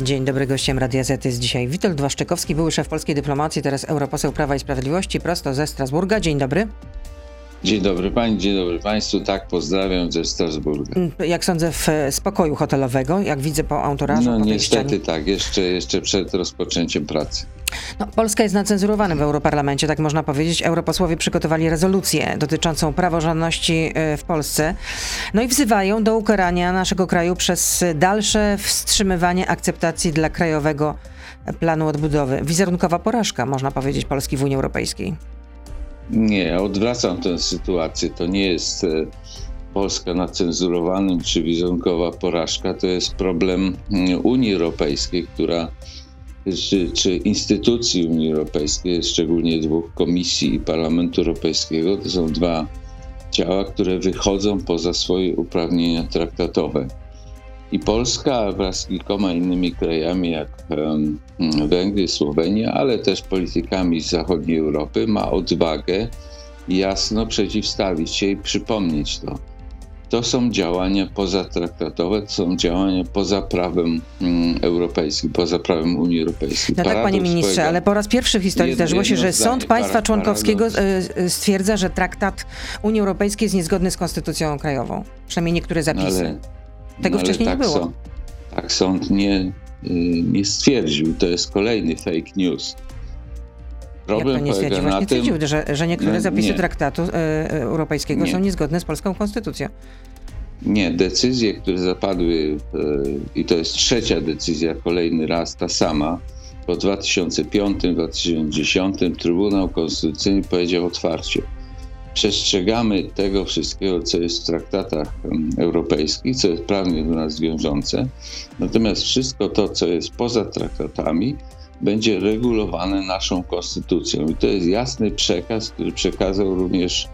Dzień dobry, gościem Radia Z jest dzisiaj Witold Dwaszczykowski, były szef polskiej dyplomacji, teraz europoseł Prawa i Sprawiedliwości, prosto ze Strasburga. Dzień dobry. Dzień dobry Pani, dzień dobry Państwu. Tak, pozdrawiam ze Strasburga. Jak sądzę, w spokoju hotelowego, jak widzę po autorażu. No po niestety tak, jeszcze, jeszcze przed rozpoczęciem pracy. No, Polska jest nacenzurowana w Europarlamencie, tak można powiedzieć. Europosłowie przygotowali rezolucję dotyczącą praworządności e, w Polsce. No i wzywają do ukarania naszego kraju przez dalsze wstrzymywanie akceptacji dla krajowego planu odbudowy. Wizerunkowa porażka, można powiedzieć, Polski w Unii Europejskiej. Nie, odwracam tę sytuację. To nie jest e, Polska na cenzurowanym czy wizerunkowa porażka. To jest problem mm, Unii Europejskiej, która czy, czy instytucji Unii Europejskiej, szczególnie dwóch komisji i Parlamentu Europejskiego, to są dwa ciała, które wychodzą poza swoje uprawnienia traktatowe. I Polska wraz z kilkoma innymi krajami, jak Węgry, Słowenia, ale też politykami z zachodniej Europy, ma odwagę jasno przeciwstawić się i przypomnieć to. To są działania pozatraktatowe, to są działania poza prawem mm, europejskim, poza prawem Unii Europejskiej. No tak, panie Paradoks ministrze, ale po raz pierwszy w historii zdarzyło się, że zdanie, sąd państwa para- członkowskiego paradoks. e, e, stwierdza, że traktat Unii Europejskiej jest niezgodny z konstytucją krajową. Przynajmniej niektóre No zapisy. ale, Tego ale wcześniej nie tak było. Sąd, tak sąd nie, y, nie stwierdził. To jest kolejny fake news. Jak to Problem nie polega stwierdził? na Właśnie tym, stwierdził, że, że niektóre No, zapisy nie. traktatu e, europejskiego Nie. są niezgodne z polską konstytucją. Nie, decyzje, które zapadły, e, i to jest trzecia decyzja, kolejny raz ta sama, po 2005-2010 Trybunał Konstytucyjny powiedział otwarcie: Przestrzegamy tego wszystkiego, co jest w traktatach europejskich, co jest prawnie do nas wiążące, natomiast wszystko to, co jest poza traktatami, będzie regulowane naszą konstytucją. I to jest jasny przekaz, który przekazał również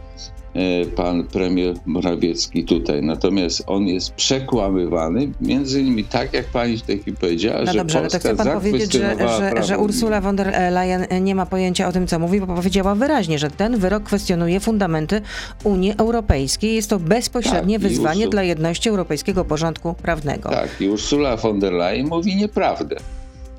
e, pan premier Morawiecki tutaj. Natomiast on jest przekłamywany, między innymi tak, jak pani w tej chwili powiedziała, No że dobrze, ale to Polska chce pan powiedzieć, że, że, że Ursula von der Leyen nie ma pojęcia o tym, co mówi, bo powiedziała wyraźnie, że ten wyrok kwestionuje fundamenty Unii Europejskiej. Jest to bezpośrednie Tak, wyzwanie dla jedności europejskiego porządku prawnego. Tak, i Ursula von der Leyen mówi nieprawdę.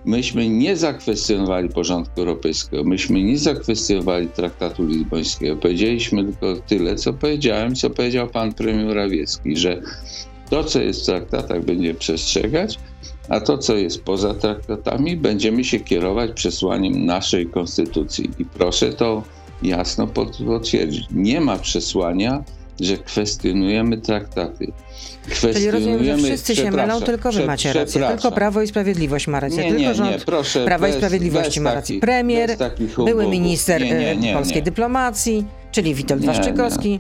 Myśmy nie zakwestionowali porządku europejskiego, myśmy nie zakwestionowali traktatu lizbońskiego. Powiedzieliśmy tylko tyle, co powiedziałem, co powiedział pan premier Morawiecki, że to, co jest w traktatach, będziemy przestrzegać, a to, co jest poza traktatami, będziemy się kierować przesłaniem naszej konstytucji. I proszę to jasno pot- potwierdzić. Nie ma przesłania, że kwestionujemy traktaty. Czyli rozumiem, że wszyscy się mylą, tylko wy macie rację. Tylko. Prawo i Sprawiedliwość ma rację. Nie, tylko nie, rząd nie, proszę. Prawa i bez- Sprawiedliwości bez ma rację. Premier, były minister Nie, nie, e, polskiej dyplomacji, czyli Witold Nie, Waszczykowski,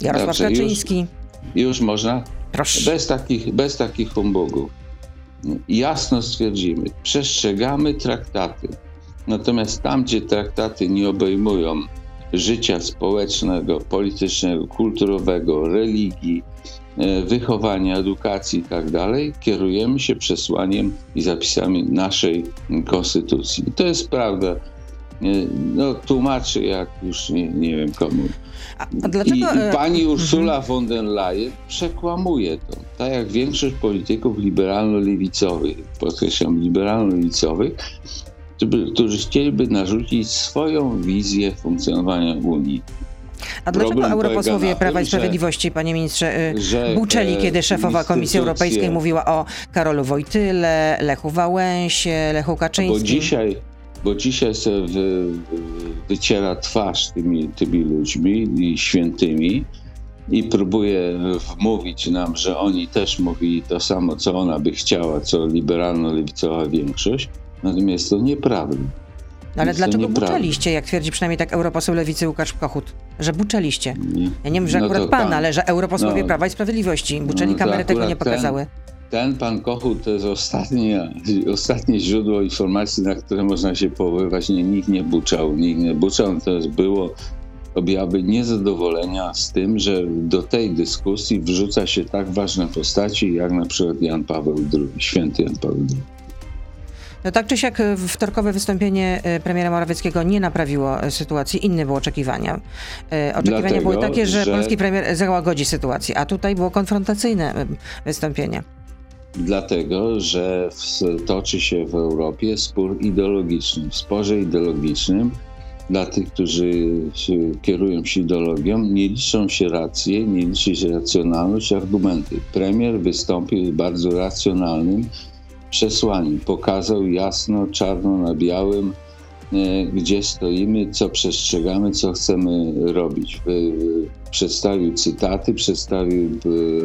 Jarosław Dobrze, już- Kaczyński. Już można? Proszę. Bez takich, bez takich humbugów. Jasno stwierdzimy, przestrzegamy traktaty. Natomiast tam, gdzie traktaty nie obejmują życia społecznego, politycznego, kulturowego, religii, e, wychowania, edukacji itd., kierujemy się przesłaniem i zapisami naszej konstytucji. I to jest prawda. E, No, tłumaczy jak już nie, nie wiem komu. A, a dlaczego... I, e, I pani Ursula von der Leyen przekłamuje to. Tak jak większość polityków liberalno-lewicowych, podkreślam, liberalno-lewicowych, którzy- chcieliby narzucić swoją wizję funkcjonowania Unii. A dlaczego Problem europosłowie Prawa i tym, Sprawiedliwości, panie ministrze, y, że, buczeli, e, kiedy szefowa Komisji Europejskiej mówiła o Karolu Wojtyle, Lechu Wałęsie, Lechu Bo Kaczyńskim? dzisiaj, bo dzisiaj sobie wy, wyciera twarz tymi, tymi ludźmi i świętymi i próbuje wmówić nam, że oni też mówili to samo, co ona by chciała, co liberalno-lewicowa większość. Natomiast to nieprawda. No ale jest to dlaczego nieprawda. buczeliście, jak twierdzi przynajmniej tak europoseł Lewicy Łukasz Kochut, że buczeliście? Nie? Ja nie wiem, że No akurat to pan, pan- ale że europosłowie no. Prawa i Sprawiedliwości buczeli, No to kamery tego nie akurat ten- pokazały. Ten pan Kochut to jest ostatnie, ostatnie źródło informacji, na które można się powoływać. Nie, nikt nie buczał, nikt nie buczał, natomiast było objawy niezadowolenia z tym, że do tej dyskusji wrzuca się tak ważne postaci, jak na przykład Jan Paweł II, święty Jan Paweł II. No tak czy siak e, wtorkowe wystąpienie e, premiera Morawieckiego nie naprawiło e, sytuacji, inne były oczekiwania. Oczekiwania Dlatego, były takie, że, że- polski premier załagodzi sytuację, a tutaj było konfrontacyjne wystąpienie. dlatego że toczy się w Europie spór ideologiczny. W sporze ideologicznym dla tych, którzy się kierują się ideologią, nie liczą się racje, nie liczy się racjonalność, argumenty. Premier wystąpił bardzo racjonalnym przesłaniem. Pokazał jasno, czarno na białym, e, gdzie stoimy, co przestrzegamy, co chcemy robić. Przedstawił cytaty, przedstawił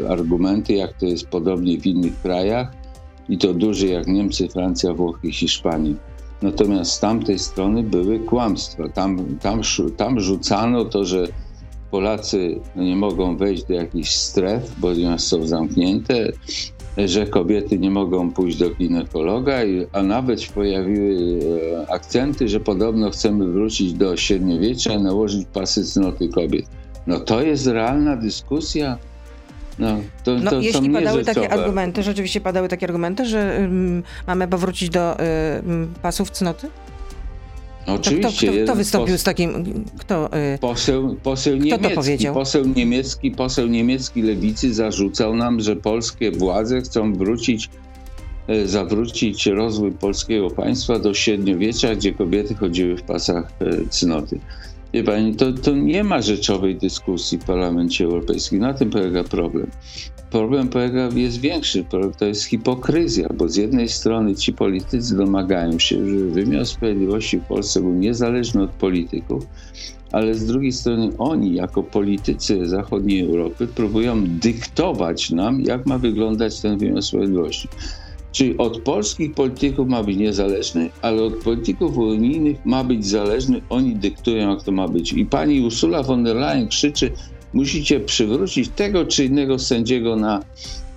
e, argumenty, jak to jest podobnie w innych krajach i to duże jak Niemcy, Francja, Włochy, Hiszpania. Natomiast z tamtej strony były kłamstwa. Tam, tam, tam rzucano to, że Polacy nie mogą wejść do jakichś stref, bo są zamknięte, że kobiety nie mogą pójść do ginekologa, a nawet pojawiły e, akcenty, że podobno chcemy wrócić do średniowiecza i nałożyć pasy cnoty kobiet. No to jest realna dyskusja no, to, no, to jeśli padały takie argumenty, rzeczywiście padały takie argumenty, że um, mamy powrócić do um, pasów cnoty? Oczywiście. Kto, kto, kto wystąpił z takim. Kto, y, poseł, poseł kto niemiecki, to powiedział? Poseł niemiecki, poseł niemiecki lewicy zarzucał nam, że polskie władze chcą wrócić, e, zawrócić rozwój polskiego państwa do średniowiecza, gdzie kobiety chodziły w pasach e, cnoty. Wie pani, to, to nie ma rzeczowej dyskusji w Parlamencie Europejskim. Na tym polega problem. Problem polega, jest większy, to jest hipokryzja, bo z jednej strony ci politycy domagają się, że wymiar sprawiedliwości w Polsce był niezależny od polityków, ale z drugiej strony oni, jako politycy zachodniej Europy, próbują dyktować nam, jak ma wyglądać ten wymiar sprawiedliwości. Czyli od polskich polityków ma być niezależny, ale od polityków unijnych ma być zależny. Oni dyktują, jak to ma być. I pani Ursula von der Leyen krzyczy, musicie przywrócić tego czy innego sędziego na,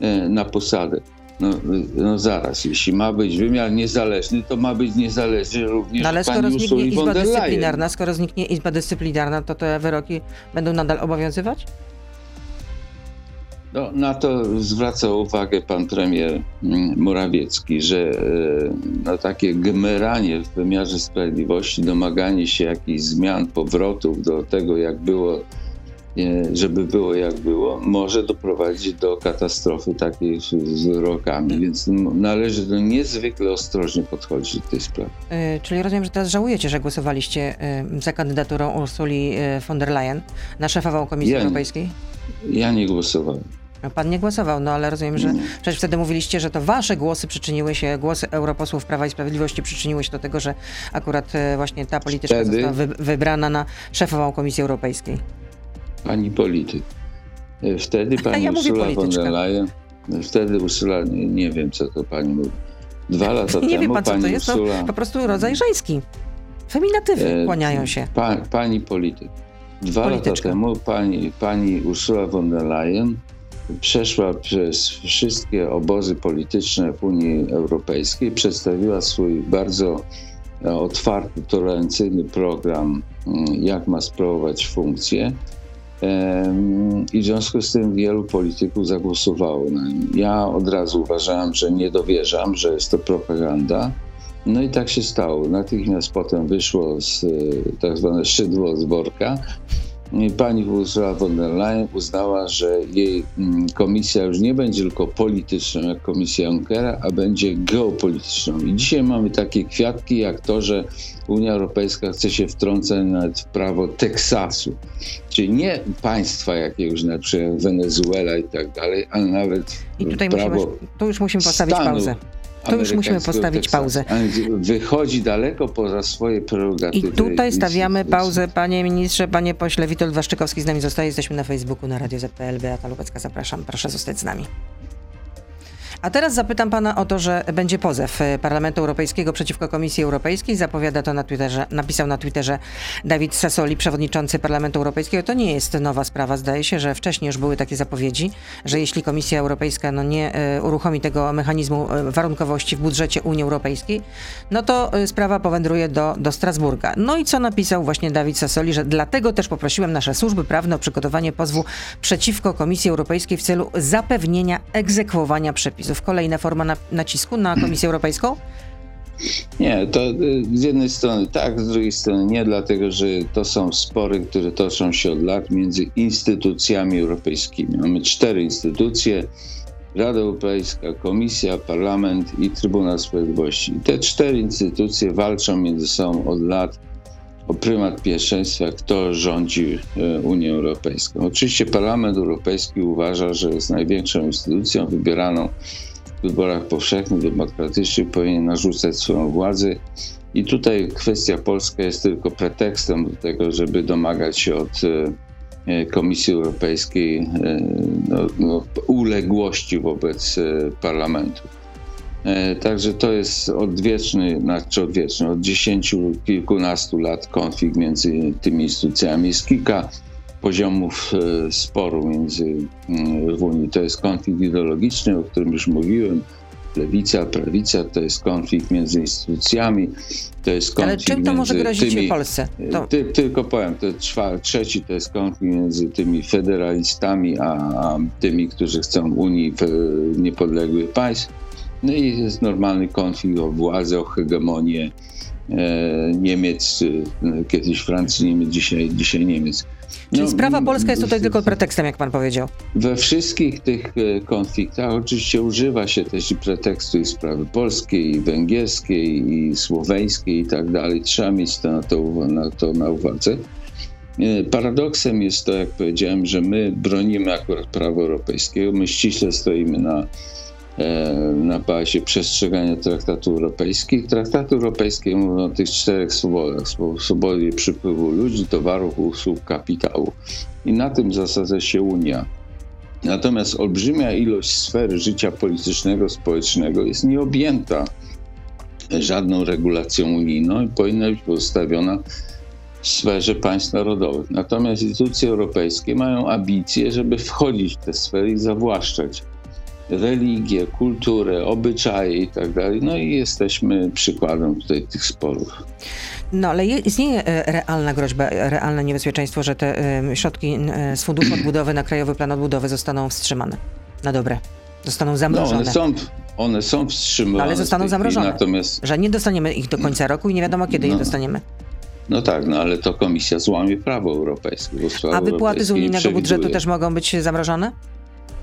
e, na posadę. No, no, zaraz, jeśli ma być wymiar niezależny, to ma być niezależny również no, ale skoro zniknie Izba Dyscyplinarna, skoro zniknie Izba Dyscyplinarna, to te wyroki będą nadal obowiązywać? No, na to zwraca uwagę pan premier mm, Morawiecki, że e, no, takie gmeranie w wymiarze sprawiedliwości, domaganie się jakichś zmian, powrotów do tego, jak było, żeby było jak było, może doprowadzić do katastrofy takiej z wyrokami, więc należy do niezwykle ostrożnie podchodzić do tej sprawy. Yy, czyli rozumiem, że teraz żałujecie, że głosowaliście yy, za kandydaturą Ursuli von der Leyen na szefową Komisji ja Europejskiej? Ja nie głosowałem. No, pan nie głosował, no ale rozumiem, że przecież wtedy mówiliście, że to wasze głosy przyczyniły się, głosy europosłów Prawa i Sprawiedliwości przyczyniły się do tego, że akurat e, właśnie ta polityczka wtedy... została wy, wybrana na szefową Komisji Europejskiej. Pani polityk. E, wtedy pani ja Ursula von der Leyen, wtedy Ursula, nie, nie, wiem co to pani mówi, dwa lata nie temu wie pan, co to jest, Ursula... to po prostu rodzaj żeński. Feminatywy e, kłaniają się. Pa, pani polityk. Dwa Polityczka. lata temu pani, pani Ursula von der Leyen przeszła przez wszystkie obozy polityczne w Unii Europejskiej, przedstawiła swój bardzo e, otwarty, tolerancyjny program, mm, jak ma sprawować funkcję. I w związku z tym wielu polityków zagłosowało na nim. Ja od razu uważałem, że nie dowierzam, że jest to propaganda. No i tak się stało. Natychmiast potem wyszło z e, tak zwane szydło z worka pani Ursula von der Leyen uznała, że jej mm, komisja już nie będzie tylko polityczną jak komisja Junckera, a będzie geopolityczną. I dzisiaj mamy takie kwiatki jak to, że Unia Europejska chce się wtrącać nawet w prawo Teksasu. Czyli nie państwa jakiegoś, na przykład Wenezuela i tak dalej, ale nawet I tutaj prawo musimy, tu już musimy postawić Stanów. pauzę. To już musimy postawić pauzę. Wychodzi daleko poza swoje prerogatywy. I tutaj stawiamy pauzę, panie ministrze, panie pośle. Witold Waszczykowski z nami zostaje. Jesteśmy na Facebooku, na Radio ZPL. Beata Lubecka, zapraszam. Proszę zostać z nami. A teraz zapytam pana o to, że będzie pozew e, Parlamentu Europejskiego przeciwko Komisji Europejskiej. Zapowiada to na Twitterze, napisał na Twitterze Dawid Sassoli, przewodniczący Parlamentu Europejskiego. To nie jest nowa sprawa. Zdaje się, że wcześniej już były takie zapowiedzi, że jeśli Komisja Europejska no, nie e, uruchomi tego mechanizmu e, warunkowości w budżecie Unii Europejskiej, no to sprawa powędruje do, do Strasburga. No i co napisał właśnie Dawid Sassoli, że dlatego też poprosiłem nasze służby prawne o przygotowanie pozwu przeciwko Komisji Europejskiej w celu zapewnienia egzekwowania przepisów przepisów. Kolejna forma na, nacisku na Komisję Europejską? Nie, to y, z jednej strony tak, z drugiej strony nie, dlatego że to są spory, które toczą się od lat między instytucjami europejskimi. Mamy cztery instytucje, Rada Europejska, Komisja, Parlament i Trybunał Sprawiedliwości. I te cztery instytucje walczą między sobą od lat prymat pierwszeństwa, kto rządzi e, Unią Europejską. Oczywiście Parlament Europejski uważa, że jest największą instytucją wybieraną w wyborach powszechnych, demokratycznych, powinien narzucać swoją władzę. I tutaj kwestia polska jest tylko pretekstem do tego, żeby domagać się od e, Komisji Europejskiej no, no, uległości wobec parlamentu. E, także to jest odwieczny, znaczy odwieczny, od dziesięciu, kilkunastu lat konflikt między tymi instytucjami. Jest kilka poziomów e, sporu między mm, w Unii. To jest konflikt ideologiczny, o którym już mówiłem. Lewica, prawica, to jest konflikt między instytucjami, to jest konflikt Ale czym to może grozić tymi, w Polsce? To... Ty, tylko powiem, to trzeci to jest konflikt między tymi federalistami, a, a tymi, którzy chcą Unii niepodległych państw no i jest normalny konflikt o władzę, o hegemonię e, Niemiec, e, kiedyś Francji, Niemiec, dzisiaj, dzisiaj Niemiec. Czyli no, sprawa polska jest tutaj tylko pretekstem, jak pan powiedział. We wszystkich tych e, konfliktach oczywiście używa się też i pretekstu i sprawy polskiej, i węgierskiej, i słoweńskiej i tak dalej. Trzeba mieć to na, to, na to na uwadze. Paradoksem jest to, jak powiedziałem, że my bronimy akurat prawa europejskiego, my ściśle stoimy na na bazie przestrzegania traktatu europejskich. Traktaty europejskie mówią o tych czterech swobodach. Swobodzie przypływu ludzi, towarów, usług, kapitału. I na tym zasadza się Unia. Natomiast olbrzymia ilość sfery życia politycznego, społecznego jest nieobjęta żadną regulacją unijną i powinna być pozostawiona w sferze państw narodowych. Natomiast instytucje europejskie mają ambicje, żeby wchodzić w te sfery i zawłaszczać religię, kulturę, obyczaje i tak dalej. No i jesteśmy przykładem tutaj tych sporów. No ale istnieje e, realna groźba, realne niebezpieczeństwo, że te e, środki e, z Funduszu Odbudowy na Krajowy Plan Odbudowy zostaną wstrzymane. Na dobre. Zostaną zamrożone. No, one są, one są wstrzymane. Ale zostaną zamrożone. Natomiast... Że nie dostaniemy ich do końca roku i nie wiadomo kiedy no. je dostaniemy. No tak, no ale to komisja złamie prawo europejskie. A wypłaty z unijnego budżetu też mogą być zamrożone?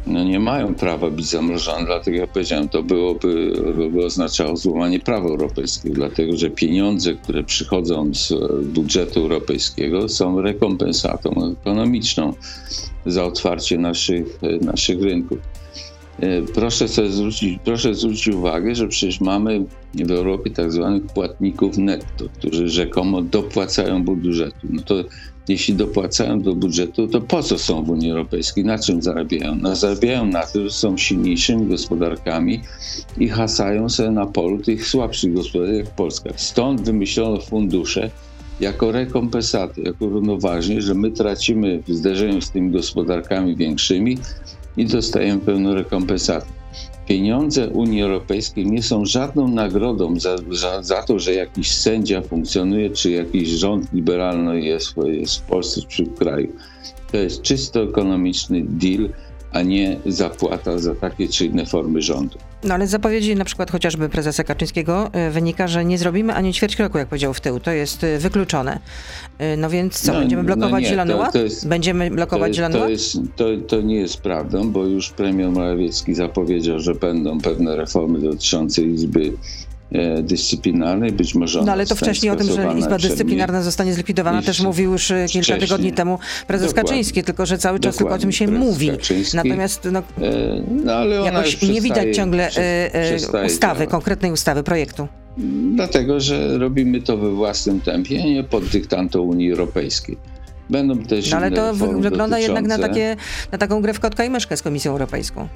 No nie mają prawa być zamrożone, dlatego ja powiedziałem, to byłoby, by oznaczało złamanie prawa europejskiego, dlatego że pieniądze, które przychodzą z budżetu europejskiego są rekompensatą ekonomiczną za otwarcie naszych, naszych rynków. E, proszę sobie zwrócić, proszę zwrócić uwagę, że przecież mamy w Europie tak zwanych płatników netto, którzy rzekomo dopłacają do budżetu. No to jeśli dopłacają do budżetu, to po co są w Unii Europejskiej? Na czym zarabiają? No, zarabiają na tym, że są silniejszymi gospodarkami i hasają sobie na polu tych słabszych gospodarek jak Polska. Stąd wymyślono fundusze jako rekompensaty, jako równoważnie, że my tracimy w zderzeniu z tymi gospodarkami większymi i dostajemy pełną rekompensatę pieniądze Unii Europejskiej nie są żadną nagrodą za, za, za, to, że jakiś sędzia funkcjonuje, czy jakiś rząd liberalny jest, jest w Polsce czy w kraju. To jest czysto ekonomiczny deal, a nie zapłata za takie czy inne formy rządu. No ale z zapowiedzi na przykład chociażby prezesa Kaczyńskiego e, wynika, że nie zrobimy ani ćwierć kroku, jak powiedział w tył. To jest e, wykluczone. E, no więc co, no, będziemy no blokować no nie, Zielony to, Ład? To jest, będziemy blokować to, Zielony Ład? Jest, to, to nie jest prawdą, bo już premier Morawiecki zapowiedział, że będą pewne reformy dotyczące Izby dyscyplinarnej, być może No ale to wcześniej o tym, że Izba Dyscyplinarna zostanie zlikwidowana, też mówił już e, kilka wcześniej. tygodni temu prezes Dokładnie. Kaczyński, tylko że cały czas tylko o tym się mówi. Kaczyński. Natomiast no, e, no, ale jakoś nie widać ciągle ustawy, konkretnej ustawy, projektu. Dlatego, że robimy to we własnym tempie, nie pod dyktando Unii Europejskiej. Będą też no, ale to wygląda dotyczące... jednak na, takie, na taką grę w kotka i myszkę z Komisją Europejską.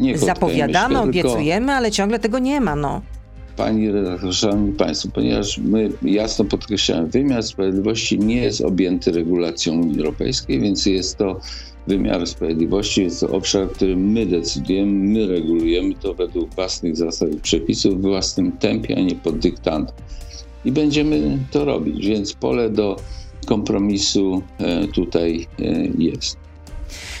Nie Zapowiadamy, myszkę, obiecujemy, tylko... ale ciągle tego nie ma, no. Pani redaktor, szanowni państwo, ponieważ my jasno podkreślamy, wymiar sprawiedliwości nie jest objęty regulacją Unii Europejskiej, więc jest to wymiar sprawiedliwości, jest to obszar, który my decydujemy, my regulujemy to według własnych zasad i przepisów, w własnym tempie, a nie pod dyktando. I będziemy to robić, więc pole do kompromisu e, tutaj e, jest.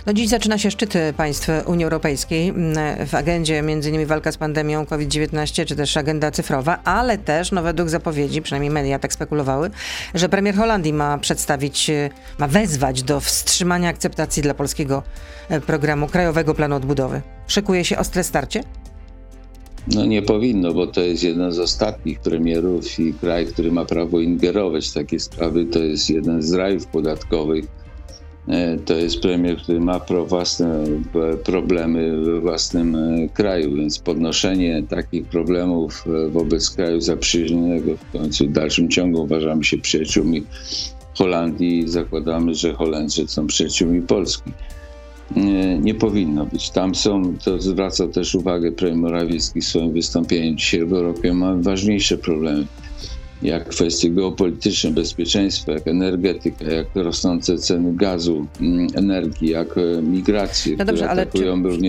No dziś zaczyna się szczyt państw Unii Europejskiej. Mm, w agendzie innymi walka z pandemią COVID-19, czy też agenda cyfrowa, ale też no według zapowiedzi, przynajmniej media tak spekulowały, że premier Holandii ma przedstawić, ma wezwać do wstrzymania akceptacji dla polskiego e, programu Krajowego Planu Odbudowy. Szykuje się ostre starcie? No nie powinno, bo to jest jeden z ostatnich premierów i kraj, który ma prawo ingerować w takie sprawy, to jest jeden z rajów podatkowych. E, to jest premier, który ma własne problemy we własnym e, kraju, więc podnoszenie takich problemów e, wobec kraju zaprzyjaźnionego w końcu w dalszym ciągu uważamy się przyjaciółmi Holandii i zakładamy, że Holendrzy są przyjaciółmi Polski nie, nie powinno być. Tam są, to zwraca też uwagę premier Morawiecki w swoim wystąpieniu dzisiaj w Europie, mamy ważniejsze problemy jak kwestie geopolityczne, bezpieczeństwa, jak energetyka, jak rosnące ceny gazu, mm, energii, jak e, migracje, no dobrze, ale czy,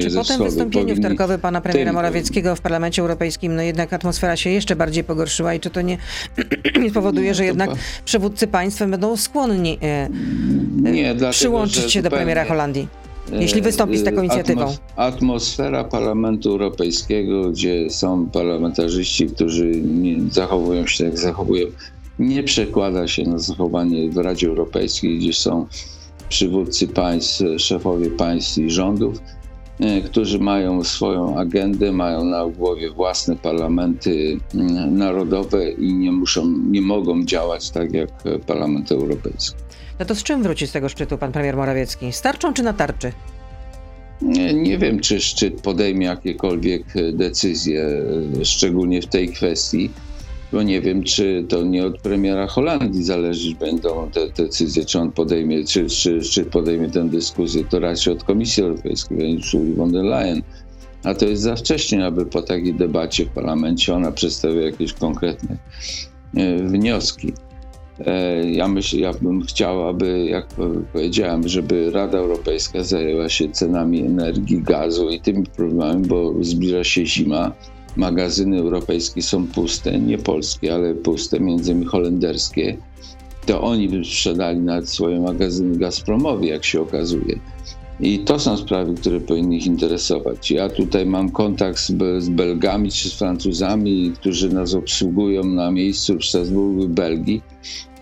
czy po tym wystąpieniu wtorkowym pana premiera Morawieckiego w Parlamencie Europejskim, no jednak atmosfera się jeszcze bardziej pogorszyła i czy to nie, nie spowoduje, że jednak przywódcy państw będą skłonni e, e nie, przyłączyć się do premiera Holandii? Jeśli wystąpi z taką e, inicjatywą? Atmosfera Parlamentu Europejskiego, gdzie są parlamentarzyści, którzy zachowują się jak zachowują, nie przekłada się na zachowanie w Radzie Europejskiej, gdzie są przywódcy państw, szefowie państw i rządów, e, którzy mają swoją agendę, mają na głowie własne parlamenty narodowe i nie muszą, nie mogą działać tak jak Parlament Europejski. No to z czym wróci z tego szczytu pan premier Morawiecki? Z tarczą czy na tarczy? Nie, nie wiem, czy szczyt podejmie jakiekolwiek decyzje, szczególnie w tej kwestii, bo nie wiem, czy to nie od premiera Holandii zależeć będą te decyzje, czy on podejmie, czy, czy szczyt podejmie tę dyskusję, to raczej od Komisji Europejskiej, Ursuli von der Leyen. A to jest za wcześnie, aby po takiej debacie w parlamencie ona przedstawiła jakieś konkretne e, wnioski. E, ja, ja bym chciał, aby, jak powiedziałem, żeby Rada Europejska zajęła się cenami energii, gazu i tymi problemami, bo zbliża się zima. Magazyny europejskie są puste, nie polskie, ale puste, między innymi holenderskie. To oni by sprzedali nawet swoje magazyny Gazpromowi, jak się okazuje. I to są sprawy, które powinny ich interesować. Ja tutaj mam kontakt z, z Belgami czy z Francuzami, którzy nas obsługują na miejscu w Strasburgu, Belgii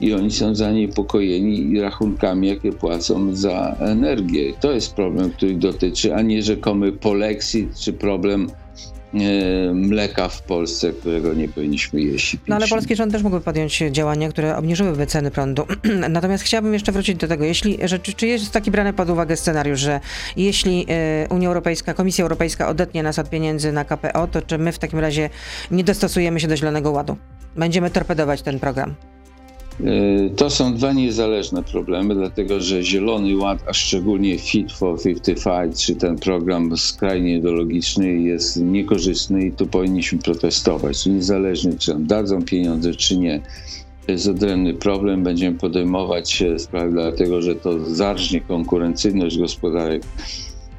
i oni są zaniepokojeni rachunkami, jakie płacą za energię. To jest problem, który dotyczy, a nie rzekomy polexit czy problem mleka w Polsce, którego nie powinniśmy jeść. No ale polski rząd też mógłby podjąć działania, które obniżyłyby ceny prądu. Natomiast chciałabym jeszcze wrócić do tego, jeśli, że, czy jest taki brany pod uwagę scenariusz, że jeśli e, Unia Europejska, Komisja Europejska odetnie nas od pieniędzy na KPO, to czy my w takim razie nie dostosujemy się do Zielonego Ładu? Będziemy torpedować ten program. E, to są dwa niezależne problemy, dlatego że Zielony Ład, a szczególnie Fit for 55, czy ten program skrajnie ideologiczny jest niekorzystny i tu powinniśmy protestować. Niezależnie czy nam dadzą pieniądze, czy nie. To jest odrębny problem. Będziemy podejmować sprawy, dlatego że to zarżnie konkurencyjność gospodarek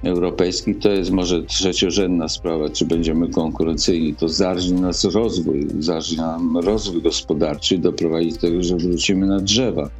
europejskich, to jest może trzeciorzędna sprawa, czy będziemy konkurencyjni. To zarżnie nas rozwój, zarżnie nam rozwój gospodarczy, doprowadzi do tego, że wrócimy na drzewa,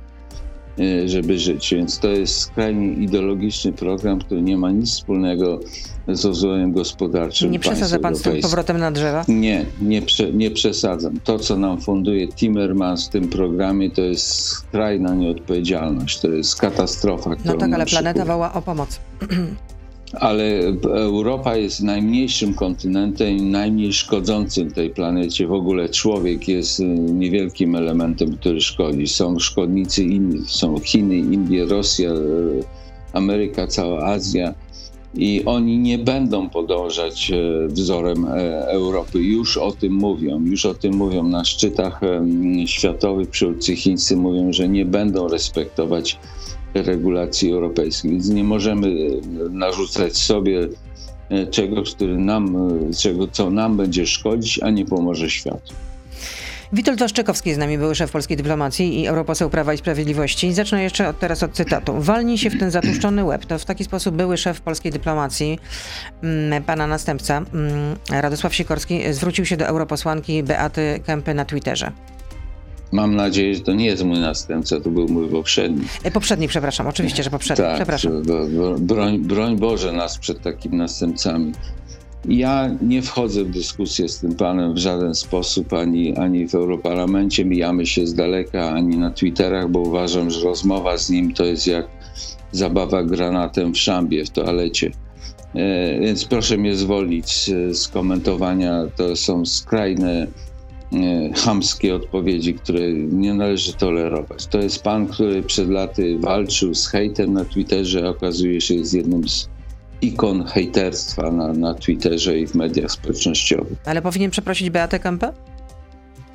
e, żeby żyć. Więc to jest skrajnie ideologiczny program, który nie ma nic wspólnego z rozwojem gospodarczym. Nie przesadza pan z tym powrotem na drzewa? Nie, nie, prze, nie przesadzam. To, co nam funduje Timmermans w tym programie, to jest skrajna nieodpowiedzialność. To jest katastrofa. No tak, ale planeta woła o pomoc. ale Europa jest najmniejszym kontynentem najmniej szkodzącym tej planecie. W ogóle człowiek jest y, niewielkim elementem, który szkodzi. Są szkodnicy inni, są Chiny, Indie, Rosja, y, Ameryka, cała Azja. I oni nie będą podążać y, wzorem e, Europy. Już o tym mówią, już o tym mówią na szczytach światowych. Przywódcy chińscy mówią, że nie będą respektować regulacji europejskich, więc nie możemy e, narzucać sobie e, czegoś, który nam, e, czego, co nam będzie szkodzić, a nie pomoże światu. Witold Waszczykowski z nami, były szef polskiej dyplomacji i europoseł Prawa i Sprawiedliwości. Zacznę jeszcze od, teraz od cytatu. Walnij się w ten zatłuszczony łeb. To w taki sposób były szef polskiej dyplomacji, mm, pana następca, mm, Radosław Sikorski, zwrócił się do europosłanki Beaty Kępy na Twitterze. Mam nadzieję, że to nie jest mój następca, to był mój poprzedni. E, poprzedni, przepraszam, oczywiście, że poprzedni, tak, przepraszam. Broń, broń Boże nas przed takimi następcami. Ja nie wchodzę w dyskusję z tym panem w żaden sposób, ani, ani w Europarlamencie, mijamy się z daleka, ani na Twitterach, bo uważam, że rozmowa z nim to jest jak zabawa granatem w szambie, w toalecie. E, więc proszę mnie zwolnić z, komentowania. To są skrajne, chamskie odpowiedzi, które nie należy tolerować. To jest pan, który przed laty walczył z hejtem na Twitterze, a okazuje się jest jednym z ikon hejterstwa na, na Twitterze i w mediach społecznościowych. Ale powinien przeprosić Beatę Kempę?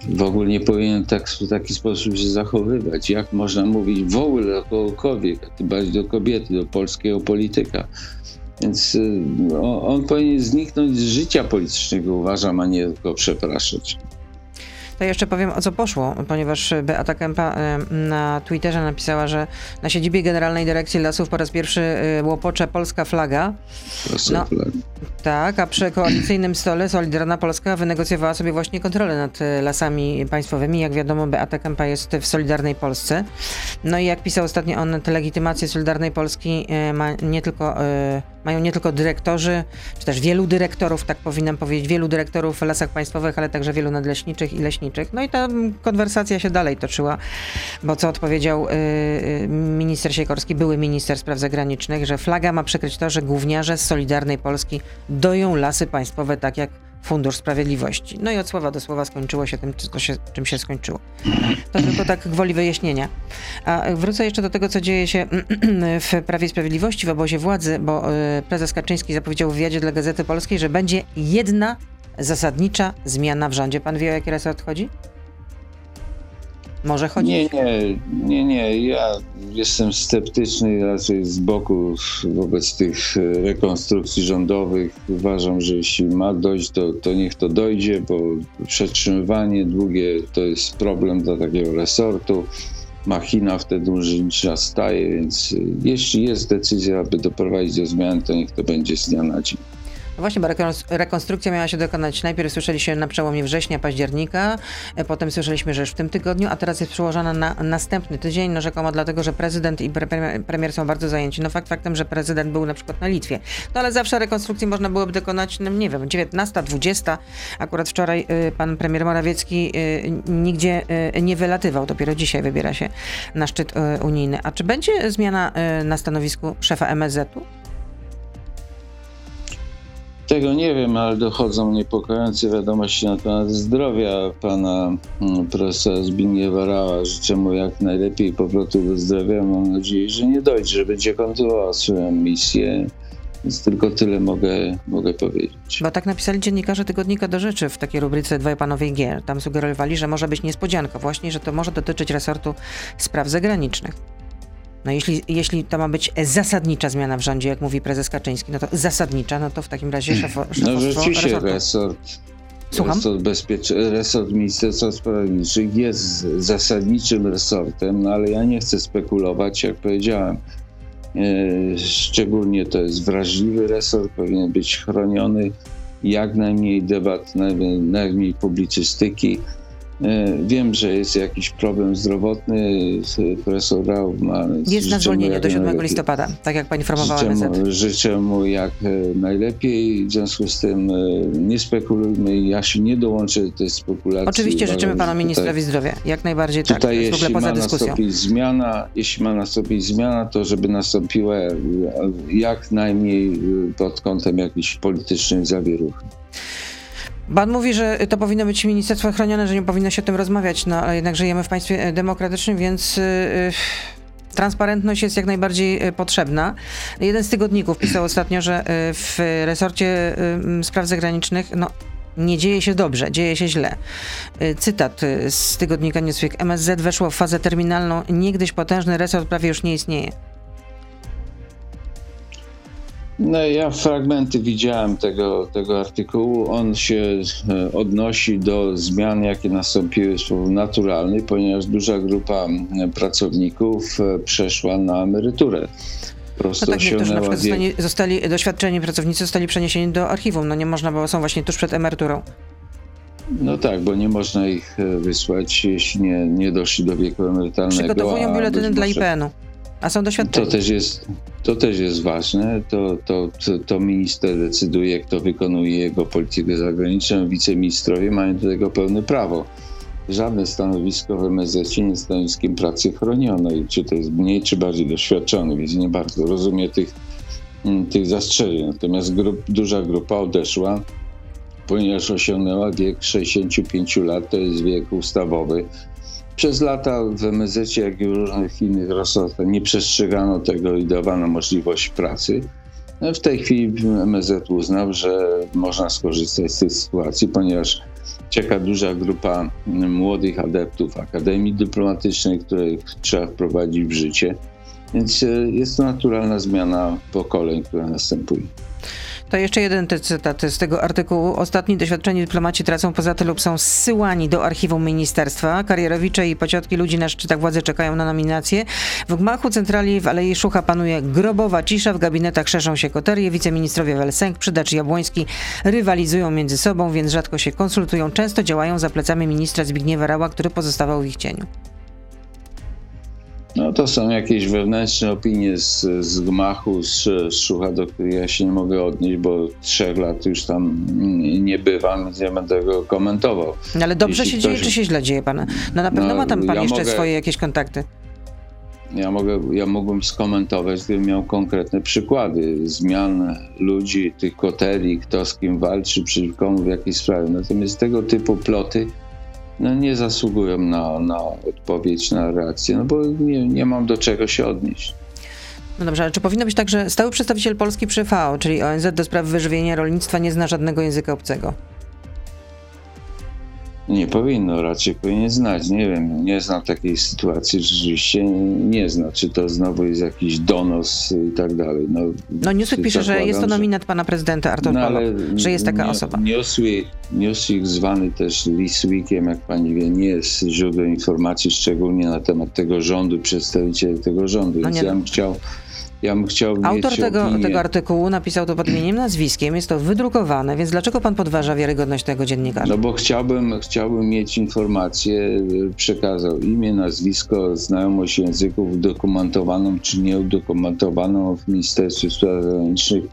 W ogóle nie powinien tak, w taki sposób się zachowywać. Jak można mówić w ogóle do kogokolwiek, a tym bardziej do kobiety, do polskiego polityka. Więc y, on, on powinien zniknąć z życia politycznego, uważam, a nie tylko przepraszać. To jeszcze powiem o co poszło, ponieważ Beata Kempa na Twitterze napisała, że na siedzibie Generalnej Dyrekcji Lasów po raz pierwszy y, łopocze polska flaga. No, tak, a przy koalicyjnym stole Solidarna Polska wynegocjowała sobie właśnie kontrolę nad y, lasami państwowymi. Jak wiadomo, Beata Kempa jest w Solidarnej Polsce. No i jak pisał ostatnio on, te legitymacje Solidarnej Polski ma nie tylko mają nie tylko dyrektorzy, czy też wielu dyrektorów, tak powinnam powiedzieć, wielu dyrektorów w lasach państwowych, ale także wielu nadleśniczych i leśniczych. No i ta konwersacja się dalej toczyła, bo co odpowiedział yy, minister Sikorski, były minister spraw zagranicznych, że flaga ma przykryć to, że gówniarze z Solidarnej Polski doją lasy państwowe tak jak Fundusz Sprawiedliwości. No i od słowa do słowa skończyło się tym, się, czym się skończyło. To tylko tak gwoli wyjaśnienia. A wrócę jeszcze do tego, co dzieje się w Prawie Sprawiedliwości, w obozie władzy, bo e, prezes Kaczyński zapowiedział w wywiadzie dla Gazety Polskiej, że będzie jedna zasadnicza zmiana w rządzie. Pan wie, o jaki resort chodzi? Może chodzić? Nie, nie, nie, nie. Ja jestem sceptyczny raczej z boku wobec tych rekonstrukcji rządowych. Uważam, że jeśli ma dojść, to, to niech to dojdzie, bo przetrzymywanie długie to jest problem dla takiego resortu. Machina wtedy urzędnicza staje, więc jeśli jest decyzja, aby doprowadzić do zmian, to niech to będzie z dnia na dzień. No właśnie, bo rekonstrukcja miała się dokonać. Najpierw słyszeliśmy na przełomie września, października, e, potem słyszeliśmy, że już w tym tygodniu, a teraz jest przełożona na następny tydzień, no rzekomo dlatego, że prezydent i premier są bardzo zajęci. No fakt faktem, że prezydent był na przykład na Litwie. No ale zawsze rekonstrukcję można byłoby dokonać, no nie wiem, 19, 20. Akurat wczoraj y, pan premier Morawiecki y, nigdzie y, nie wylatywał, dopiero dzisiaj wybiera się na szczyt unijny. A czy będzie zmiana na stanowisku szefa MSZ-u? Tego nie wiem, ale dochodzą niepokojące wiadomości na temat zdrowia pana mm, profesora Zbigniewa Rała. Życzę mu jak najlepiej powrotu do zdrowia. Mam nadzieję, że nie dojdzie, że będzie kontynuował swoją misję. Więc tylko tyle mogę, mogę powiedzieć. Bo tak napisali dziennikarze Tygodnika do Rzeczy w takiej rubryce Dwaj Panowie Gier. Tam sugerowali, że może być niespodzianka właśnie, że to może dotyczyć resortu spraw zagranicznych. No jeśli, jeśli to ma być zasadnicza zmiana w rządzie, jak mówi prezes Kaczyński, no to zasadnicza, no to w takim razie szefo, szefostwo No rzeczywiście resortu. resort, Słucham? resort, bezpiecze, resort Ministerstwa Sprawiedliwości jest zasadniczym resortem, no ale ja nie chcę spekulować, jak powiedziałem. E, szczególnie to jest wrażliwy resort, powinien być chroniony, jak najmniej debat, najmniej publicystyki. E, wiem, że jest jakiś problem zdrowotny, profesor Rau ma... Jest na zwolnienie do 7 listopada, tak jak pani informowała życzę mu, życzę mu jak e, najlepiej, w związku z tym e, nie spekulujmy, ja się nie dołączę do tej spekulacji. Oczywiście życzymy panu ministrowi zdrowia, jak najbardziej tak, tutaj, jest ogóle poza dyskusją. Zmiana, jeśli ma nastąpić zmiana, to żeby nastąpiła jak najmniej pod kątem jakichś politycznych zawieruch. Pan mówi, że to powinno być ministerstwo chronione, że nie powinno się o tym rozmawiać, no ale jednak żyjemy w państwie e, demokratycznym, więc yy, transparentność jest jak najbardziej potrzebna. Jeden z tygodników pisał ostatnio, że w resorcie spraw zagranicznych no, nie dzieje się dobrze, dzieje się źle. Cytat z tygodnika Newsweek. MSZ weszło w fazę terminalną, niegdyś potężny resort prawie już nie istnieje. No ja fragmenty widziałem tego, tego artykułu. On się e, odnosi do zmian, jakie nastąpiły w sposób naturalny, ponieważ duża grupa pracowników e, przeszła na emeryturę. Prosto no tak, niektórzy na przykład zostali, zostali, doświadczeni pracownicy zostali przeniesieni do archiwum. No nie można, bo są właśnie tuż przed emeryturą. No tak, bo nie można ich e, wysłać, jeśli nie, nie doszli do wieku emerytalnego. Przygotowują biuletyny dla IPN-u, a są doświadczeni. To też jest, to też jest ważne. To, to, to, to minister decyduje, kto wykonuje jego politykę zagraniczną. Wiceministrowie mają do tego pełne prawo. Żadne stanowisko w MSZ nie jest stanowiskiem pracy chronionej, czy to jest mniej, czy bardziej doświadczony, więc nie bardzo rozumie tych, mm, tych zastrzeżeń. Natomiast grup, duża grupa odeszła ponieważ osiągnęła wiek 65 lat, to jest wiek ustawowy. Przez lata w MSZ, jak i w różnych innych resortach nie przestrzegano tego i dawano możliwość pracy. No, w tej chwili MSZ uznał, że można skorzystać z tej sytuacji, ponieważ czeka duża grupa młodych adeptów Akademii Dyplomatycznej, których trzeba wprowadzić w życie. Więc e, jest to naturalna zmiana pokoleń, która następuje. To jeszcze jeden cytat z tego artykułu. Ostatni doświadczeni dyplomaci tracą poza tym lub są zsyłani do archiwum ministerstwa. Karierowicze i pociotki ludzi na szczytach władzy czekają na nominacje. W gmachu centrali w Alei Szucha panuje grobowa cisza, w gabinetach szerzą się koterie, wiceministrowie Welsenk, Przydacz Jabłoński rywalizują między sobą, więc rzadko się konsultują. Często działają za plecami ministra Zbigniewa Rała, który pozostawał w ich cieniu. No to są jakieś wewnętrzne opinie z, z gmachu, z, z Szucha, do których ja się nie mogę odnieść, bo trzech lat już tam nie bywam, więc nie będę go komentował. No ale dobrze Jeśli się ktoś... dzieje, czy się źle dzieje pana? No na pewno no, ma tam pan ja jeszcze mogę... swoje jakieś kontakty. Ja, mogę, ja mógłbym skomentować, gdybym miał konkretne przykłady zmian ludzi, tych koterii, kto z kim walczy, przeciwko komu w jakiej sprawie. Natomiast tego typu ploty no, nie zasługują na, na odpowiedź, na reakcję, no bo nie, nie mam do czego się odnieść. No dobrze, ale czy powinno być tak, że stały przedstawiciel Polski przy FAO, czyli ONZ do spraw wyżywienia rolnictwa, nie zna żadnego języka obcego? Nie powinno, raczej powinien znać. Nie wiem, nie znam takiej sytuacji, rzeczywiście nie zna. Czy to znowu jest jakiś donos i tak dalej. No, no Newsweek pisze, że jest to nominat pana prezydenta Artur no, że jest taka nie, osoba. Newsweek, Newsweek zwany też Leesweekiem, jak pani wie, nie jest źródłem informacji szczególnie na temat tego rządu, przedstawicieli tego rządu. No Więc nie. ja bym chciał ja bym chciał Autor tego, tego artykułu napisał to pod imieniem, nazwiskiem, jest to wydrukowane, więc dlaczego pan podważa wiarygodność tego dziennikarza? No bo chciałbym, chciałbym mieć informację, przekazał imię, nazwisko, znajomość języków dokumentowaną czy nieudokumentowaną w Ministerstwie Spraw Zagranicznych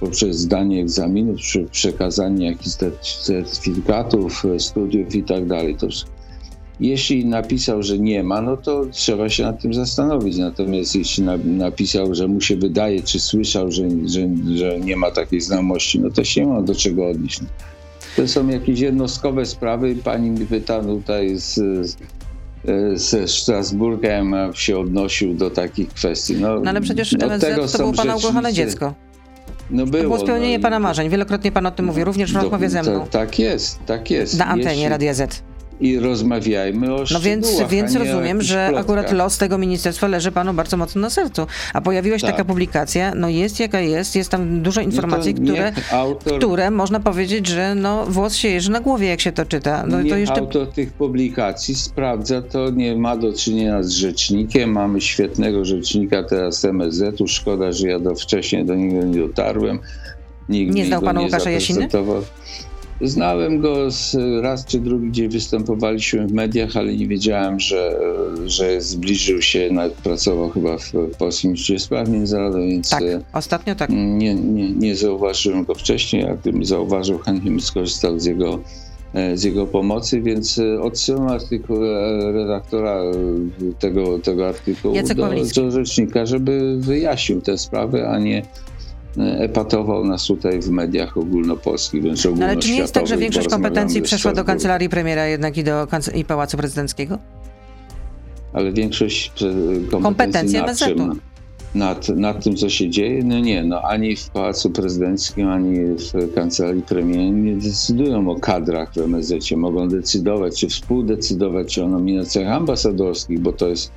poprzez zdanie egzaminów, przekazanie jakichś certyfikatów, studiów i tak dalej. To jeśli napisał, że nie ma, no to trzeba się nad tym zastanowić. Natomiast jeśli na, napisał, że mu się wydaje, czy słyszał, że, że, że nie ma takiej znajomości, no to się nie ma do czego odnieść. To są jakieś jednostkowe sprawy. Pani mi pyta tutaj z, ze Strasburga, ja się odnosił do takich kwestii. No, no ale przecież MSZ to było pana ukochane dziecko. No było, to było spełnienie no, pana marzeń. Wielokrotnie pan o tym mówi, również w rozmowie ze mną. tak jest, tak jest. Na antenie Jeśli... Radia Z i rozmawiajmy o No więc, więc rozumiem, że akurat los tego ministerstwa leży panu bardzo mocno na sercu. A pojawiła się tak. taka publikacja, no jest jaka jest, jest tam dużo no informacji, no które, autor... które można powiedzieć, że no włos się jeży na głowie, jak się to czyta. No, to jeszcze... autor tych publikacji sprawdza, to nie ma do czynienia z rzecznikiem. Mamy świetnego rzecznika teraz MSZ-u. Szkoda, że ja do wcześniej do niego nie dotarłem. Nikt nie znał pana Łukasza Jasiny? Znałem go z raz czy drugi, gdzie występowaliśmy w mediach, ale nie wiedziałem, że, że zbliżył się, nawet pracował chyba w Polskim Instytucie Spraw Międzynarodowych, więc tak, ostatnio tak. Nie, nie, nie zauważyłem go wcześniej, a gdybym zauważył, chętnie bym skorzystał z jego, z jego pomocy, więc odsyłam artykuł redaktora tego, tego artykułu do, do rzecznika, żeby wyjaśnił tę sprawę, a nie epatował nas tutaj w mediach ogólnopolskich, wręcz no, Ale czy nie jest tak, że większość kompetencji przeszła do kancelarii premiera jednak i do i Pałacu Prezydenckiego? Ale większość kompetencji, kompetencji nad czym? Nad, nad tym, co się dzieje? No nie, no ani w Pałacu Prezydenckim, ani w Kancelarii Premiera nie decydują o kadrach w MSZ. Mogą decydować, czy współdecydować o nominacjach ambasadorskich, bo to jest,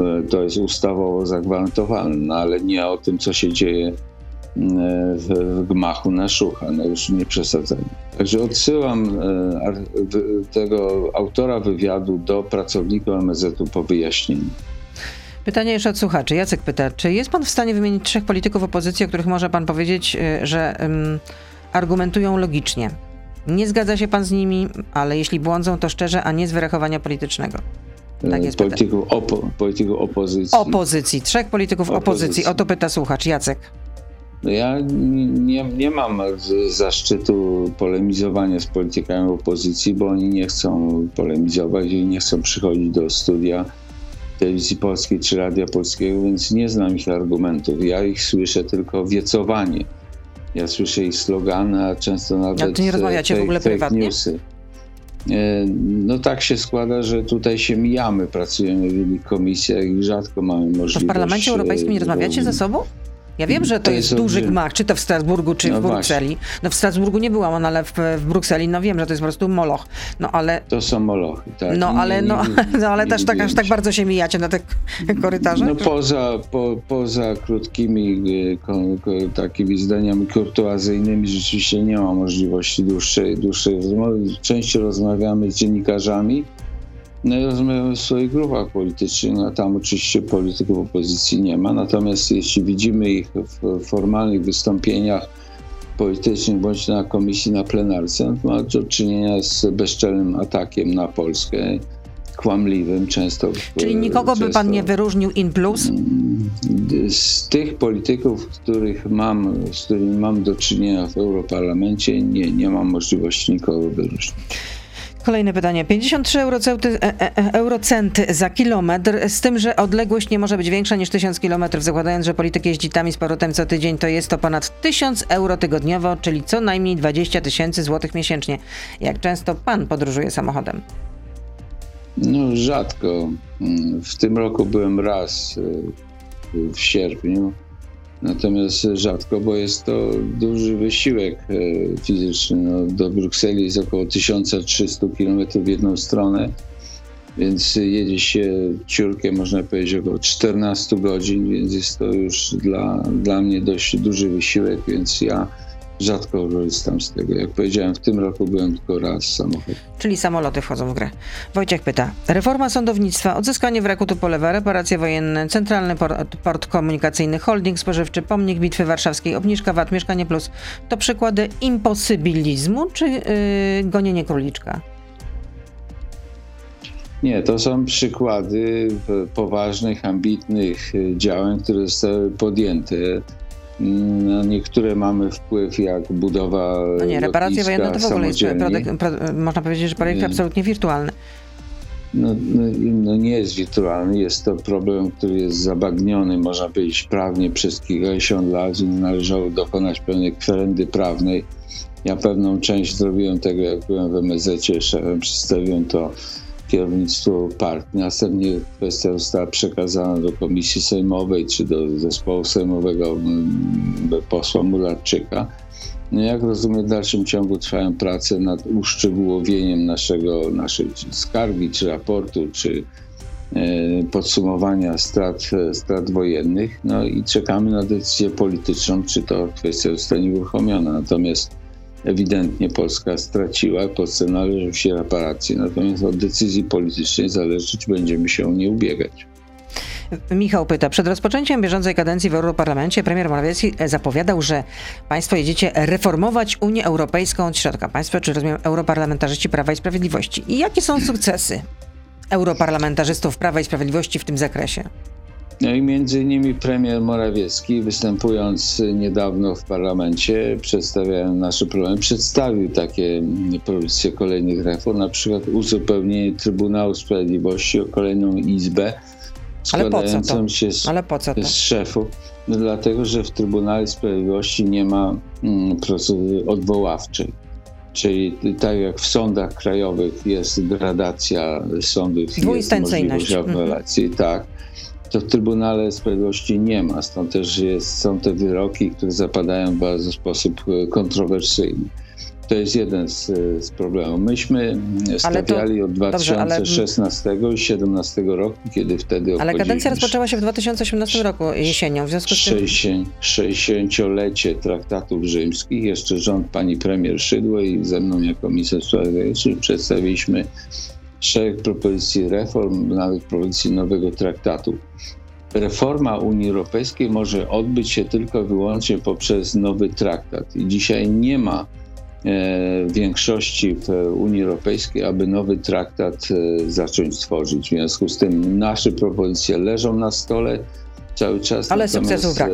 e, to jest ustawowo zagwarantowane, no ale nie o tym, co się dzieje w, gmachu na szucha, no już nie przesadzajmy. Także odsyłam e, tego autora wywiadu do pracownika MSZ-u po wyjaśnieniu. Pytanie jeszcze od słuchaczy. Jacek pyta, czy jest pan w stanie wymienić trzech polityków opozycji, o których może pan powiedzieć, e, że um, argumentują logicznie? Nie zgadza się pan z nimi, ale jeśli błądzą, to szczerze, a nie z wyrachowania politycznego. Tak jest polityków, opo, polityków opozycji. Opozycji, trzech polityków opozycji. opozycji. O to pyta słuchacz Jacek. No ja nie, nie mam zaszczytu polemizowania z politykami opozycji, bo oni nie chcą polemizować i nie chcą przychodzić do studia telewizji polskiej czy radia polskiego, więc nie znam ich argumentów. Ja ich słyszę tylko wiecowanie. Ja słyszę ich slogany, a często nawet a nie rozmawiacie fake, w ogóle prywatnie? newsy. E, no tak się składa, że tutaj się mijamy, pracujemy w wielu komisjach i rzadko mamy możliwość... To w Parlamencie Europejskim nie rozmawiacie ze sobą? Ja wiem, że to, to jest, jest duży gmach, czy to w Strasburgu, czy no w Brukseli. Właśnie. No w Strasburgu nie byłam, ale w, w, Brukseli, no wiem, że to jest po prostu moloch. No ale... To są molochy, tak. No ale, no, no, ale też tak, aż tak bardzo się mijacie na te korytarze? No poza, po, poza krótkimi e, takimi zdaniami kurtuazyjnymi rzeczywiście nie ma możliwości dłuższej, dłuższej rozmowy. Częściej rozmawiamy z dziennikarzami, rozmawiamy w swoich grupach politycznych, no tam oczywiście polityków opozycji nie ma, natomiast jeśli widzimy ich w formalnych wystąpieniach politycznych bądź na komisji, na plenarce, to ma do czynienia z bezczelnym atakiem na Polskę, kłamliwym często. Czyli nikogo często, by pan nie wyróżnił in plus? Z tych polityków, których mam, z którymi mam do czynienia w Europarlamencie, nie, nie mam możliwości nikogo wyróżnić. Kolejne pytanie. 53 eurocenty, e, e, e, eurocenty za kilometr, z tym, że odległość nie może być większa niż 1000 kilometrów. Zakładając, że polityk jeździ tam i z powrotem co tydzień, to jest to ponad 1000 euro tygodniowo, czyli co najmniej 20 tysięcy złotych miesięcznie. Jak często pan podróżuje samochodem? No rzadko. Mm, w tym roku byłem raz w sierpniu Natomiast rzadko, bo jest to duży wysiłek e, fizyczny. No, do Brukseli jest około 1300 km w jedną stronę, więc jedzie się ciurkiem, można powiedzieć, około 14 godzin, więc jest to już dla, dla mnie dość duży wysiłek, więc ja rzadko korzystam z tego. Jak powiedziałem, w tym roku byłem tylko raz samochód. Czyli samoloty wchodzą w grę. Wojciech pyta. Reforma sądownictwa, odzyskanie wraku Tupolewa, reparacje wojenne, centralny port, port komunikacyjny, holding spożywczy, pomnik Bitwy Warszawskiej, obniżka VAT, Mieszkanie Plus. To przykłady imposybilizmu czy yy, gonienie króliczka? Nie, to są przykłady poważnych, ambitnych działań, które zostały podjęte na niektóre mamy wpływ, jak budowa. No nie, reparacje wojenne to w ogóle jest produkt, można powiedzieć, że projekt nie. absolutnie wirtualny. No, no, no, nie jest wirtualny, jest to problem, który jest zabagniony, można powiedzieć, prawnie przez kilkadziesiąt lat i należało dokonać pewnej kwerendy prawnej. Ja pewną część zrobiłem tego, jak byłem w MSZ-cie, przedstawiłem to kierownictwu partii. Następnie kwestia została przekazana do Komisji Sejmowej czy do zespołu sejmowego mm, posła Mularczyka. No jak rozumiem, w dalszym ciągu trwają prace nad uszczegółowieniem naszego, naszej skargi, czy raportu, czy e, podsumowania strat, strat wojennych. No i czekamy na decyzję polityczną, czy to kwestia zostanie uruchomiona. Natomiast ewidentnie Polska straciła, Polsce należą się reparacje, natomiast od decyzji politycznej zależeć będziemy się nie ubiegać. Michał pyta, przed rozpoczęciem bieżącej kadencji w Europarlamencie premier Morawiecki zapowiadał, że państwo jedziecie reformować Unię Europejską od środka. Państwo, czy rozumiem, europarlamentarzyści Prawa i Sprawiedliwości. I jakie są sukcesy europarlamentarzystów Prawa i Sprawiedliwości w tym zakresie? No i między innymi premier Morawiecki, występując niedawno w parlamencie, przedstawiając nasze problemy, przedstawił takie propozycje kolejnych reform, na przykład uzupełnienie Trybunału Sprawiedliwości o kolejną izbę składającą się z, z szefów. No dlatego, że w Trybunale Sprawiedliwości nie ma mm, procedury odwoławczej. Czyli tak jak w sądach krajowych jest gradacja sądów, jest możliwość apelacji, mhm. tak to w Trybunale Sprawiedliwości nie ma. Stąd też jest, są te wyroki, które zapadają w bardzo sposób e, kontrowersyjny. To jest jeden z, z problemów. Myśmy stawiali to, od 2016 dobrze, ale... i 2017 roku, kiedy wtedy Ale kadencja rozpoczęła się w 2018 roku jesienią, w związku z tym... 60-lecie traktatów rzymskich, jeszcze rząd pani premier Szydło i ze mną jako minister sprawiedliwości przedstawiliśmy szereg propozycji reform, nawet propozycji nowego traktatu. Reforma Unii Europejskiej może odbyć się tylko i wyłącznie poprzez nowy traktat. I dzisiaj nie ma większości w Unii Europejskiej, aby nowy traktat zacząć tworzyć. W związku z tym nasze propozycje leżą na stole cały czas. Ale sukcesów brak.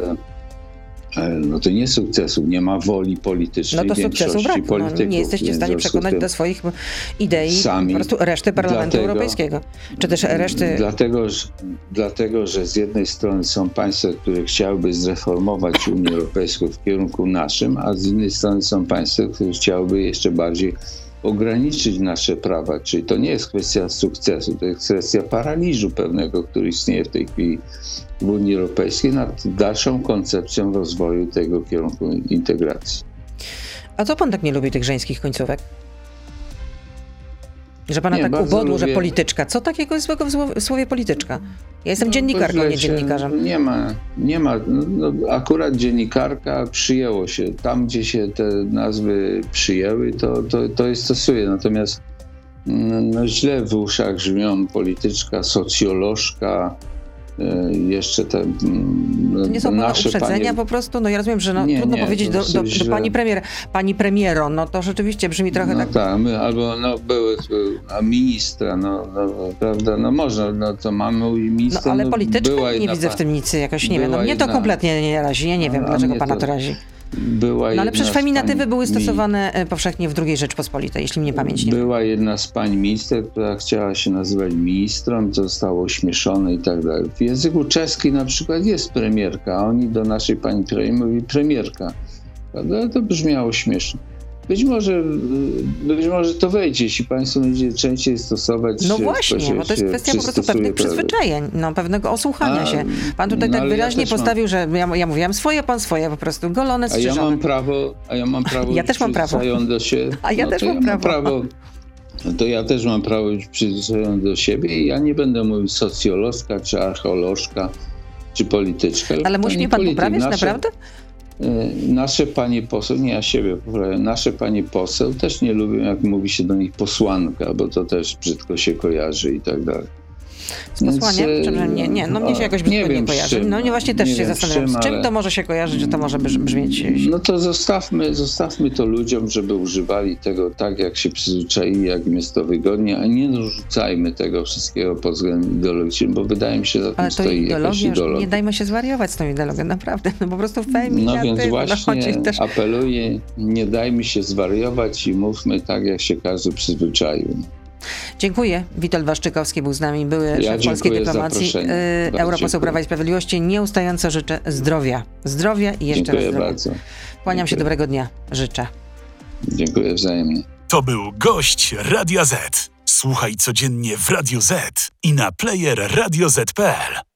E, no to nie sukcesów, nie ma woli politycznej. No to sukcesu brak. No, nie jesteście w stanie przekonać do swoich idei sami, po prostu reszty Parlamentu dlatego, Europejskiego, czy też reszty... Dlatego że, dlatego, że z jednej strony są państwa, które chciałyby zreformować Unię Europejską w kierunku naszym, a z innej strony są państwa, które chciałyby jeszcze bardziej ograniczyć nasze prawa. Czyli to nie jest kwestia sukcesu, to jest kwestia paraliżu pewnego, który istnieje w tej chwili w Unii Europejskiej nad dalszą koncepcją rozwoju tego kierunku integracji. A co pan tak nie lubi tych żeńskich końcówek? Że pana nie, tak ubodło, lubię... że polityczka. Co takiego jest złego w słowie polityczka? Ja jestem no, dziennikarką, nie dziennikarzem. Nie ma, nie ma. No, akurat dziennikarka przyjęło się. Tam, gdzie się te nazwy przyjęły, to, to, to jest stosuje. Natomiast no, no źle w uszach brzmią polityczka, socjolożka, jeszcze te to nie są nasze uprzedzenia panie... po prostu? No ja rozumiem, że no, nie, trudno nie, powiedzieć do, do, do, pani premier, pani premiero, no to rzeczywiście brzmi trochę no tak... tak, my, albo no były, a ministra, no, no, prawda, no można, no to mamy ministra. No ale no, polityczka nie widzę w tym nic, jakoś nie wiem, no mnie to kompletnie nie razi, ja nie wiem, dlaczego pana to razi była No ale przecież feminatywy były stosowane mi... E, powszechnie w II Rzeczpospolitej, jeśli mnie pamięć nie Była jedna z pań minister, która chciała się nazywać ministrą, zostało ośmieszone i tak dalej. W języku czeskim na przykład jest premierka, a oni do naszej pani premier mówi premierka. Prawda? To brzmiało śmiesznie. Być może, być może to wejdzie, jeśli Państwo będzie częściej stosować. No właśnie, bo to jest kwestia po prostu pewnych przyzwyczajeń, no, pewnego osłuchania a, się. Pan tutaj no, tak wyraźnie ja postawił, mam... że ja, ja mówiłam swoje, pan swoje, po prostu golone, strzyżone. A ja mam prawo, a ja mam prawo ja też mam prawo. do siebie. A ja no, też mam, ja prawo. prawo. No to ja też mam prawo być przyzwyczajony do siebie i ja nie będę mówił socjolożka, czy archeolożka, czy polityczka. Ale musi mnie pan polityk. poprawiać, Nasze... naprawdę? E, nasze panie poseł, nie ja siebie poprawiam, nasze panie poseł też nie lubią, jak mówi się do nich posłanka, bo to też brzydko się kojarzy i tak dalej. Z posłaniem? Więc, e, nie, nie, no mnie się jakoś nie, nie kojarzy. Czym, no nie właśnie też się zastanawiam, z czym, ale... to może się kojarzyć, że to może brzmieć... No to zostawmy, zostawmy to ludziom, żeby używali tego tak, jak się przyzwyczaili, jak im jest to wygodnie, a nie narzucajmy tego wszystkiego pod względem ideologicznym, bo wydaje mi się, że za tym stoi jakaś ideologia. Nie dajmy się zwariować z tą ideologią, naprawdę. No po prostu feminatywy. No więc właśnie no, też... apeluję, nie dajmy się zwariować i mówmy tak, jak się każdy przyzwyczaił. Dziękuję. Witold Waszczykowski był z nami, były ja szef polskiej dyplomacji, y, europoseł Prawa i Sprawiedliwości. Nieustająco życzę zdrowia. Zdrowia i jeszcze dziękuję raz zdrowia. bardzo. Kłaniam dziękuję. się, dobrego dnia. Życzę. Dziękuję wzajemnie. To był gość Radia Z. Słuchaj codziennie w Radio Z i na player radioz.pl.